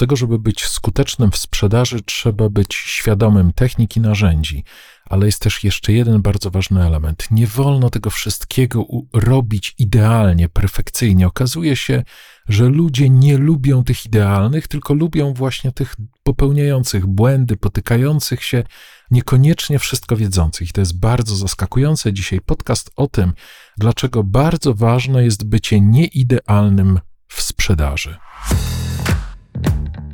tego, żeby być skutecznym w sprzedaży, trzeba być świadomym technik i narzędzi, ale jest też jeszcze jeden bardzo ważny element. Nie wolno tego wszystkiego robić idealnie, perfekcyjnie. Okazuje się, że ludzie nie lubią tych idealnych, tylko lubią właśnie tych popełniających błędy, potykających się, niekoniecznie wszystko wiedzących. I to jest bardzo zaskakujące. Dzisiaj podcast o tym, dlaczego bardzo ważne jest bycie nieidealnym w sprzedaży.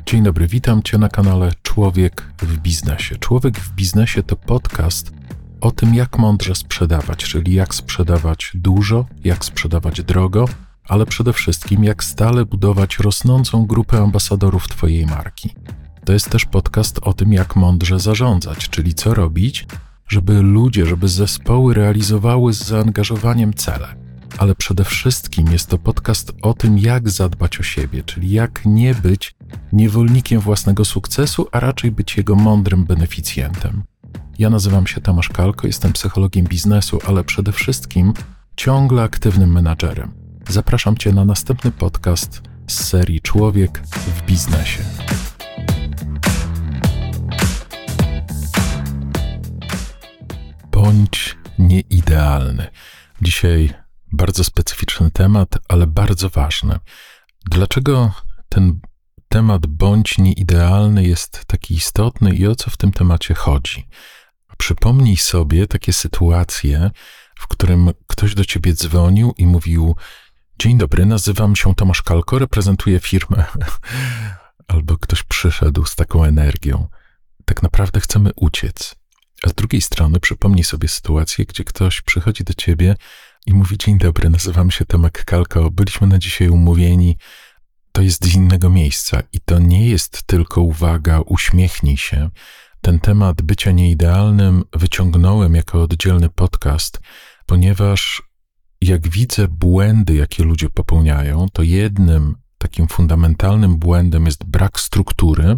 Dzień dobry, witam Cię na kanale Człowiek w Biznesie. Człowiek w Biznesie to podcast o tym, jak mądrze sprzedawać, czyli jak sprzedawać dużo, jak sprzedawać drogo, ale przede wszystkim jak stale budować rosnącą grupę ambasadorów Twojej marki. To jest też podcast o tym, jak mądrze zarządzać, czyli co robić, żeby ludzie, żeby zespoły realizowały z zaangażowaniem cele ale przede wszystkim jest to podcast o tym, jak zadbać o siebie, czyli jak nie być niewolnikiem własnego sukcesu, a raczej być jego mądrym beneficjentem. Ja nazywam się Tomasz Kalko, jestem psychologiem biznesu, ale przede wszystkim ciągle aktywnym menadżerem. Zapraszam Cię na następny podcast z serii Człowiek w biznesie. Bądź nieidealny. Dzisiaj bardzo specyficzny temat, ale bardzo ważny. Dlaczego ten temat bądź nieidealny jest taki istotny i o co w tym temacie chodzi? Przypomnij sobie takie sytuacje, w którym ktoś do ciebie dzwonił i mówił: Dzień dobry, nazywam się Tomasz Kalko, reprezentuję firmę. Albo ktoś przyszedł z taką energią. Tak naprawdę chcemy uciec. A z drugiej strony przypomnij sobie sytuację, gdzie ktoś przychodzi do ciebie i mówi: Dzień dobry, nazywam się Tomek Kalko, byliśmy na dzisiaj umówieni. To jest z innego miejsca i to nie jest tylko uwaga, uśmiechnij się. Ten temat bycia nieidealnym wyciągnąłem jako oddzielny podcast, ponieważ jak widzę błędy, jakie ludzie popełniają, to jednym takim fundamentalnym błędem jest brak struktury,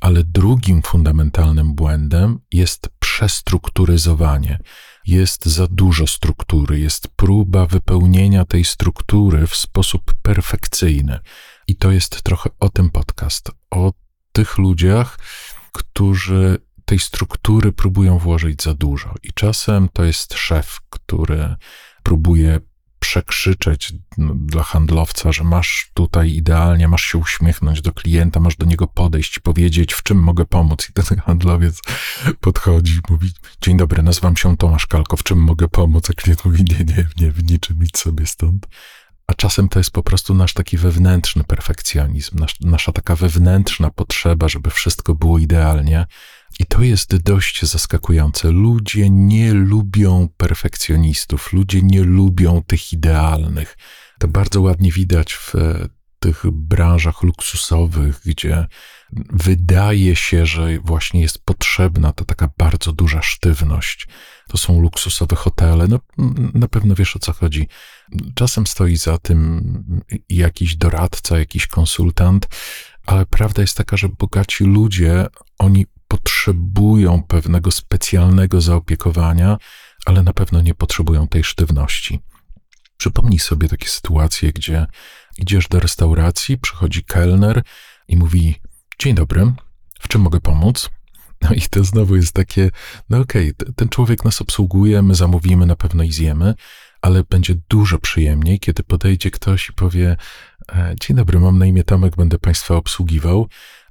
ale drugim fundamentalnym błędem jest przestrukturyzowanie jest za dużo struktury, jest próba wypełnienia tej struktury w sposób perfekcyjny. I to jest trochę o tym podcast, o tych ludziach, którzy tej struktury próbują włożyć za dużo. I czasem to jest szef, który próbuje przekrzyczeć no, dla handlowca, że masz tutaj idealnie, masz się uśmiechnąć do klienta, masz do niego podejść, powiedzieć, w czym mogę pomóc. I ten handlowiec podchodzi, mówi, dzień dobry, nazywam się Tomasz Kalko, w czym mogę pomóc? A klient mówi, nie, nie, nie, w niczym, idź sobie stąd. A czasem to jest po prostu nasz taki wewnętrzny perfekcjonizm, nasz, nasza taka wewnętrzna potrzeba, żeby wszystko było idealnie, i to jest dość zaskakujące. Ludzie nie lubią perfekcjonistów, ludzie nie lubią tych idealnych. To bardzo ładnie widać w e, tych branżach luksusowych, gdzie wydaje się, że właśnie jest potrzebna ta taka bardzo duża sztywność. To są luksusowe hotele. No, na pewno wiesz o co chodzi. Czasem stoi za tym jakiś doradca, jakiś konsultant, ale prawda jest taka, że bogaci ludzie, oni potrzebują pewnego specjalnego zaopiekowania, ale na pewno nie potrzebują tej sztywności. Przypomnij sobie takie sytuacje, gdzie idziesz do restauracji, przychodzi kelner i mówi: Dzień dobry, w czym mogę pomóc? No i to znowu jest takie, no okej, okay, ten człowiek nas obsługuje, my zamówimy na pewno i zjemy, ale będzie dużo przyjemniej, kiedy podejdzie ktoś i powie: e, Dzień dobry, mam na imię Tomek, będę Państwa obsługiwał.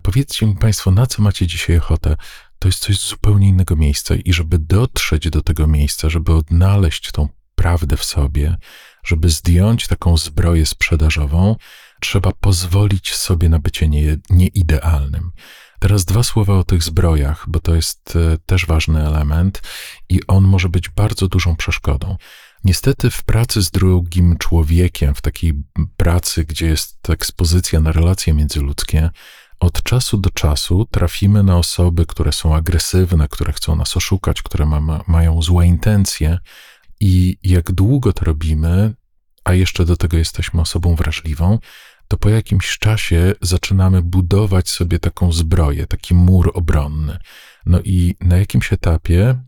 Powiedzcie mi Państwo, na co macie dzisiaj ochotę? To jest coś zupełnie innego miejsca i żeby dotrzeć do tego miejsca, żeby odnaleźć tą prawdę w sobie, żeby zdjąć taką zbroję sprzedażową, trzeba pozwolić sobie na bycie nie, nieidealnym. Teraz dwa słowa o tych zbrojach, bo to jest e, też ważny element i on może być bardzo dużą przeszkodą. Niestety w pracy z drugim człowiekiem, w takiej pracy, gdzie jest ekspozycja na relacje międzyludzkie, od czasu do czasu trafimy na osoby, które są agresywne, które chcą nas oszukać, które ma, mają złe intencje, i jak długo to robimy, a jeszcze do tego jesteśmy osobą wrażliwą, to po jakimś czasie zaczynamy budować sobie taką zbroję, taki mur obronny. No i na jakimś etapie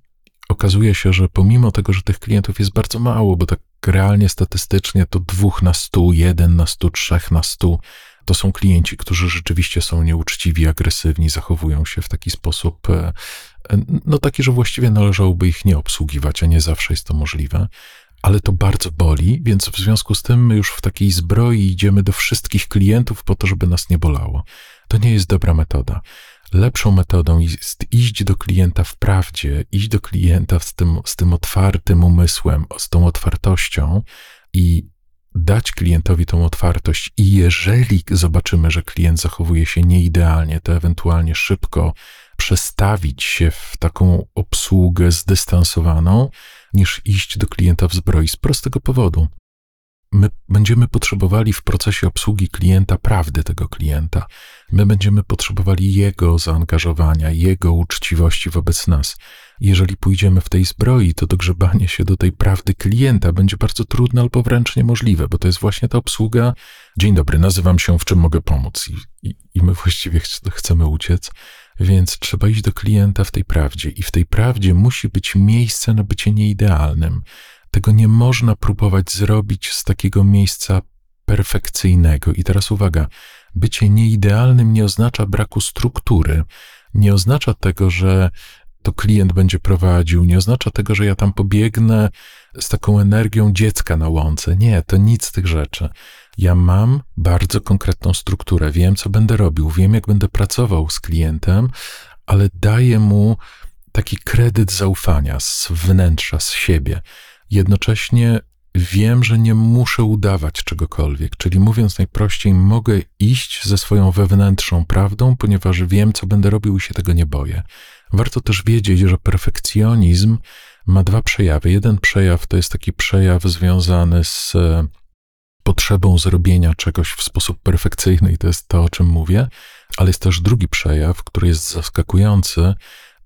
okazuje się, że pomimo tego, że tych klientów jest bardzo mało, bo tak realnie statystycznie to dwóch na stu, jeden na stu, trzech na stu, to są klienci, którzy rzeczywiście są nieuczciwi, agresywni, zachowują się w taki sposób, e, no taki, że właściwie należałoby ich nie obsługiwać, a nie zawsze jest to możliwe. Ale to bardzo boli, więc w związku z tym my już w takiej zbroi idziemy do wszystkich klientów po to, żeby nas nie bolało. To nie jest dobra metoda. Lepszą metodą jest iść do klienta w prawdzie, iść do klienta z tym, z tym otwartym umysłem, z tą otwartością i dać klientowi tą otwartość. I jeżeli zobaczymy, że klient zachowuje się nieidealnie, to ewentualnie szybko przestawić się w taką obsługę zdystansowaną, niż iść do klienta w zbroi z prostego powodu my będziemy potrzebowali w procesie obsługi klienta prawdy tego klienta. My będziemy potrzebowali jego zaangażowania, jego uczciwości wobec nas. Jeżeli pójdziemy w tej zbroi, to dogrzebanie się do tej prawdy klienta będzie bardzo trudne albo wręcz niemożliwe, bo to jest właśnie ta obsługa. Dzień dobry, nazywam się, w czym mogę pomóc? I, i, i my właściwie ch chcemy uciec. Więc trzeba iść do klienta w tej prawdzie, i w tej prawdzie musi być miejsce na bycie nieidealnym. Tego nie można próbować zrobić z takiego miejsca perfekcyjnego. I teraz uwaga, bycie nieidealnym nie oznacza braku struktury, nie oznacza tego, że to klient będzie prowadził, nie oznacza tego, że ja tam pobiegnę z taką energią dziecka na łące. Nie, to nic z tych rzeczy. Ja mam bardzo konkretną strukturę, wiem, co będę robił, wiem, jak będę pracował z klientem, ale daję mu taki kredyt zaufania z wnętrza, z siebie. Jednocześnie wiem, że nie muszę udawać czegokolwiek, czyli mówiąc najprościej, mogę iść ze swoją wewnętrzną prawdą, ponieważ wiem, co będę robił i się tego nie boję. Warto też wiedzieć, że perfekcjonizm ma dwa przejawy. Jeden przejaw to jest taki przejaw związany z e, potrzebą zrobienia czegoś w sposób perfekcyjny, i to jest to, o czym mówię, ale jest też drugi przejaw, który jest zaskakujący,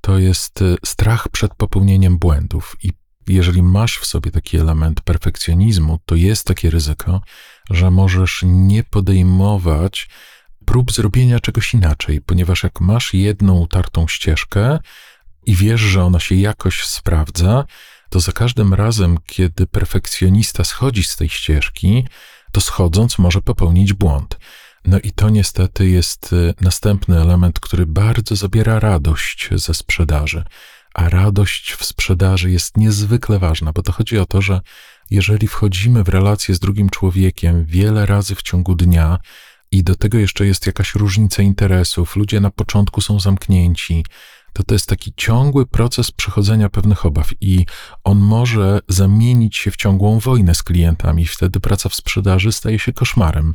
to jest e, strach przed popełnieniem błędów. I jeżeli masz w sobie taki element perfekcjonizmu, to jest takie ryzyko, że możesz nie podejmować prób zrobienia czegoś inaczej, ponieważ jak masz jedną utartą ścieżkę i wiesz, że ona się jakoś sprawdza, to za każdym razem, kiedy perfekcjonista schodzi z tej ścieżki, to schodząc może popełnić błąd. No i to niestety jest y, następny element, który bardzo zabiera radość ze sprzedaży a radość w sprzedaży jest niezwykle ważna, bo to chodzi o to, że jeżeli wchodzimy w relację z drugim człowiekiem wiele razy w ciągu dnia i do tego jeszcze jest jakaś różnica interesów, ludzie na początku są zamknięci, to to jest taki ciągły proces przechodzenia pewnych obaw i on może zamienić się w ciągłą wojnę z klientami. Wtedy praca w sprzedaży staje się koszmarem.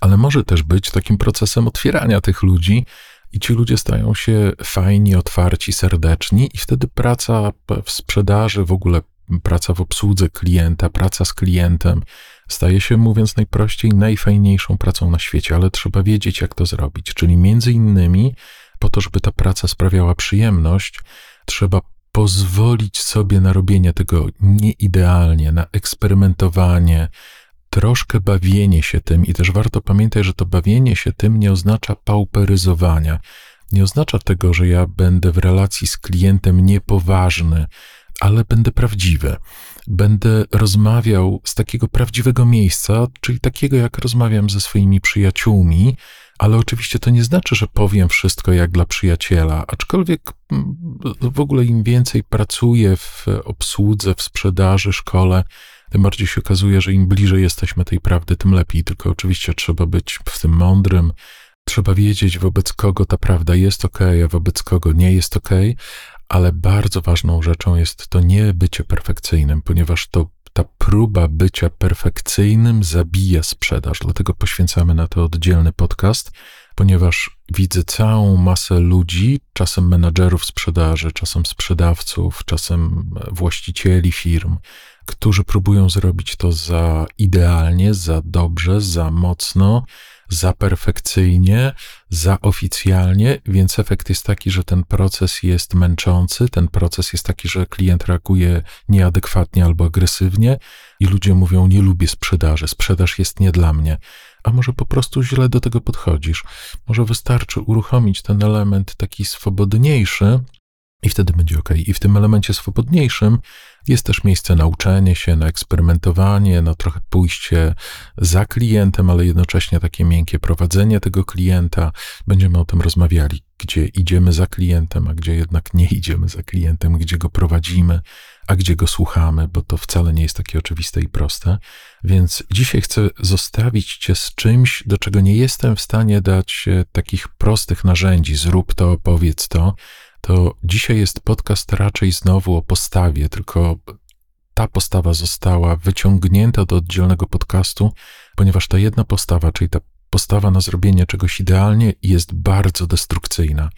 Ale może też być takim procesem otwierania tych ludzi i ci ludzie stają się fajni, otwarci, serdeczni, i wtedy praca w sprzedaży, w ogóle praca w obsłudze klienta, praca z klientem staje się, mówiąc najprościej, najfajniejszą pracą na świecie, ale trzeba wiedzieć, jak to zrobić. Czyli między innymi, po to, żeby ta praca sprawiała przyjemność, trzeba pozwolić sobie na robienie tego nieidealnie, na eksperymentowanie, troszkę bawienie się tym i też warto pamiętać, że to bawienie się tym nie oznacza pauperyzowania. Nie oznacza tego, że ja będę w relacji z klientem niepoważny, ale będę prawdziwy. Będę rozmawiał z takiego prawdziwego miejsca, czyli takiego, jak rozmawiam ze swoimi przyjaciółmi, ale oczywiście to nie znaczy, że powiem wszystko jak dla przyjaciela, aczkolwiek mm, w ogóle im więcej pracuję w obsłudze, w sprzedaży, szkole, tym bardziej się okazuje, że im bliżej jesteśmy tej prawdy, tym lepiej. Tylko oczywiście trzeba być w tym mądrym, trzeba wiedzieć, wobec kogo ta prawda jest ok, a wobec kogo nie jest ok, ale bardzo ważną rzeczą jest to nie bycie perfekcyjnym, ponieważ to ta próba bycia perfekcyjnym zabija sprzedaż. Dlatego poświęcamy na to oddzielny podcast, ponieważ widzę całą masę ludzi, czasem menadżerów sprzedaży, czasem sprzedawców, czasem właścicieli firm, którzy próbują zrobić to za idealnie, za dobrze, za mocno, za perfekcyjnie, za oficjalnie, więc efekt jest taki, że ten proces jest męczący, ten proces jest taki, że klient reaguje nieadekwatnie albo agresywnie i ludzie mówią: Nie lubię sprzedaży, sprzedaż jest nie dla mnie. A może po prostu źle do tego podchodzisz? Może wystarczy uruchomić ten element taki swobodniejszy, i wtedy będzie ok. I w tym elemencie swobodniejszym jest też miejsce na uczenie się, na eksperymentowanie, na trochę pójście za klientem, ale jednocześnie takie miękkie prowadzenie tego klienta. Będziemy o tym rozmawiali, gdzie idziemy za klientem, a gdzie jednak nie idziemy za klientem, gdzie go prowadzimy, a gdzie go słuchamy, bo to wcale nie jest takie oczywiste i proste. Więc dzisiaj chcę zostawić Cię z czymś, do czego nie jestem w stanie dać e, takich prostych narzędzi. Zrób to, powiedz to to dzisiaj jest podcast raczej znowu o postawie, tylko ta postawa została wyciągnięta do oddzielnego podcastu, ponieważ ta jedna postawa, czyli ta postawa na zrobienie czegoś idealnie, jest bardzo destrukcyjna.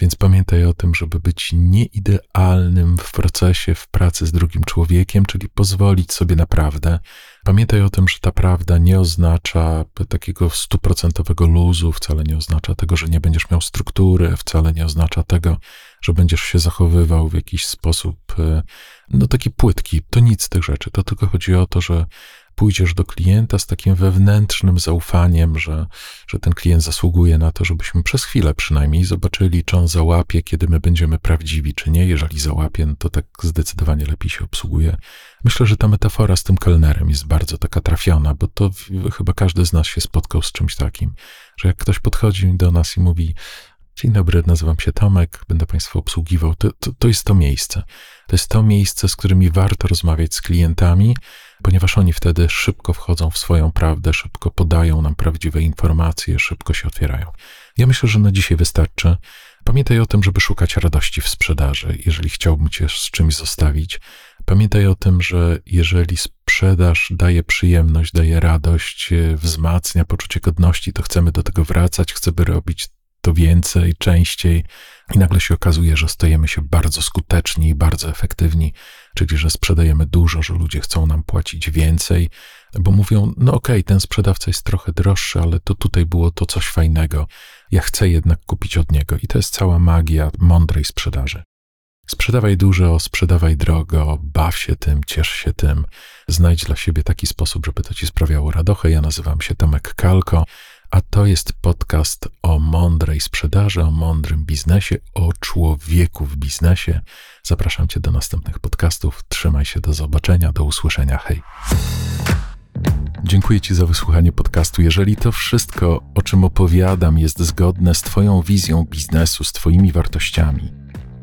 Więc pamiętaj o tym, żeby być nieidealnym w procesie, w pracy z drugim człowiekiem, czyli pozwolić sobie na prawdę. Pamiętaj o tym, że ta prawda nie oznacza takiego stuprocentowego luzu, wcale nie oznacza tego, że nie będziesz miał struktury, wcale nie oznacza tego, że będziesz się zachowywał w jakiś sposób, e, no taki płytki. To nic z tych rzeczy. To tylko chodzi o to, że pójdziesz do klienta z takim wewnętrznym zaufaniem, że, że ten klient zasługuje na to, żebyśmy przez chwilę przynajmniej zobaczyli, czy on załapie, kiedy my będziemy prawdziwi, czy nie. Jeżeli załapie, no to tak zdecydowanie lepiej się obsługuje. Myślę, że ta metafora z tym kelnerem jest bardzo taka trafiona, bo to chyba każdy z nas się spotkał z czymś takim, że jak ktoś podchodzi do nas i mówi, Dzień dobry, nazywam się Tomek, będę Państwa obsługiwał. To, to, to, jest to miejsce. To jest to miejsce, z którymi warto rozmawiać z klientami, ponieważ oni wtedy szybko wchodzą w swoją prawdę, szybko podają nam prawdziwe informacje, szybko się otwierają. Ja myślę, że na dzisiaj wystarczy. Pamiętaj o tym, żeby szukać radości w sprzedaży, jeżeli chciałbym Cię z czymś zostawić. Pamiętaj o tym, że jeżeli sprzedaż daje przyjemność, daje radość, wzmacnia poczucie godności, to chcemy do tego wracać, chcemy robić to więcej, częściej, i nagle się okazuje, że stajemy się bardzo skuteczni i bardzo efektywni, czyli że sprzedajemy dużo, że ludzie chcą nam płacić więcej, bo mówią: No, okej, okay, ten sprzedawca jest trochę droższy, ale to tutaj było to coś fajnego. Ja chcę jednak kupić od niego, i to jest cała magia mądrej sprzedaży. Sprzedawaj dużo, sprzedawaj drogo, baw się tym, ciesz się tym, znajdź dla siebie taki sposób, żeby to ci sprawiało radochę. Ja nazywam się Tomek Kalko a to jest podcast o mądrej sprzedaży, o mądrym biznesie, o człowieku w biznesie. Zapraszam Cię do następnych podcastów. Trzymaj się, do zobaczenia, do usłyszenia. Hej. Dziękuję Ci za wysłuchanie podcastu. Jeżeli to wszystko, o czym opowiadam, jest zgodne z Twoją wizją biznesu, z Twoimi wartościami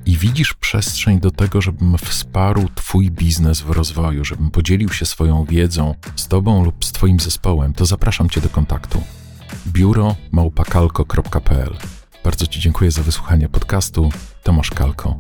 i widzisz przestrzeń do tego, żebym wsparł Twój biznes w rozwoju, żebym podzielił się swoją wiedzą z Tobą lub z Twoim zespołem, to zapraszam Cię do kontaktu biuro małpakalko.pl. Bardzo Ci dziękuję za wysłuchanie podcastu. Tomasz Kalko.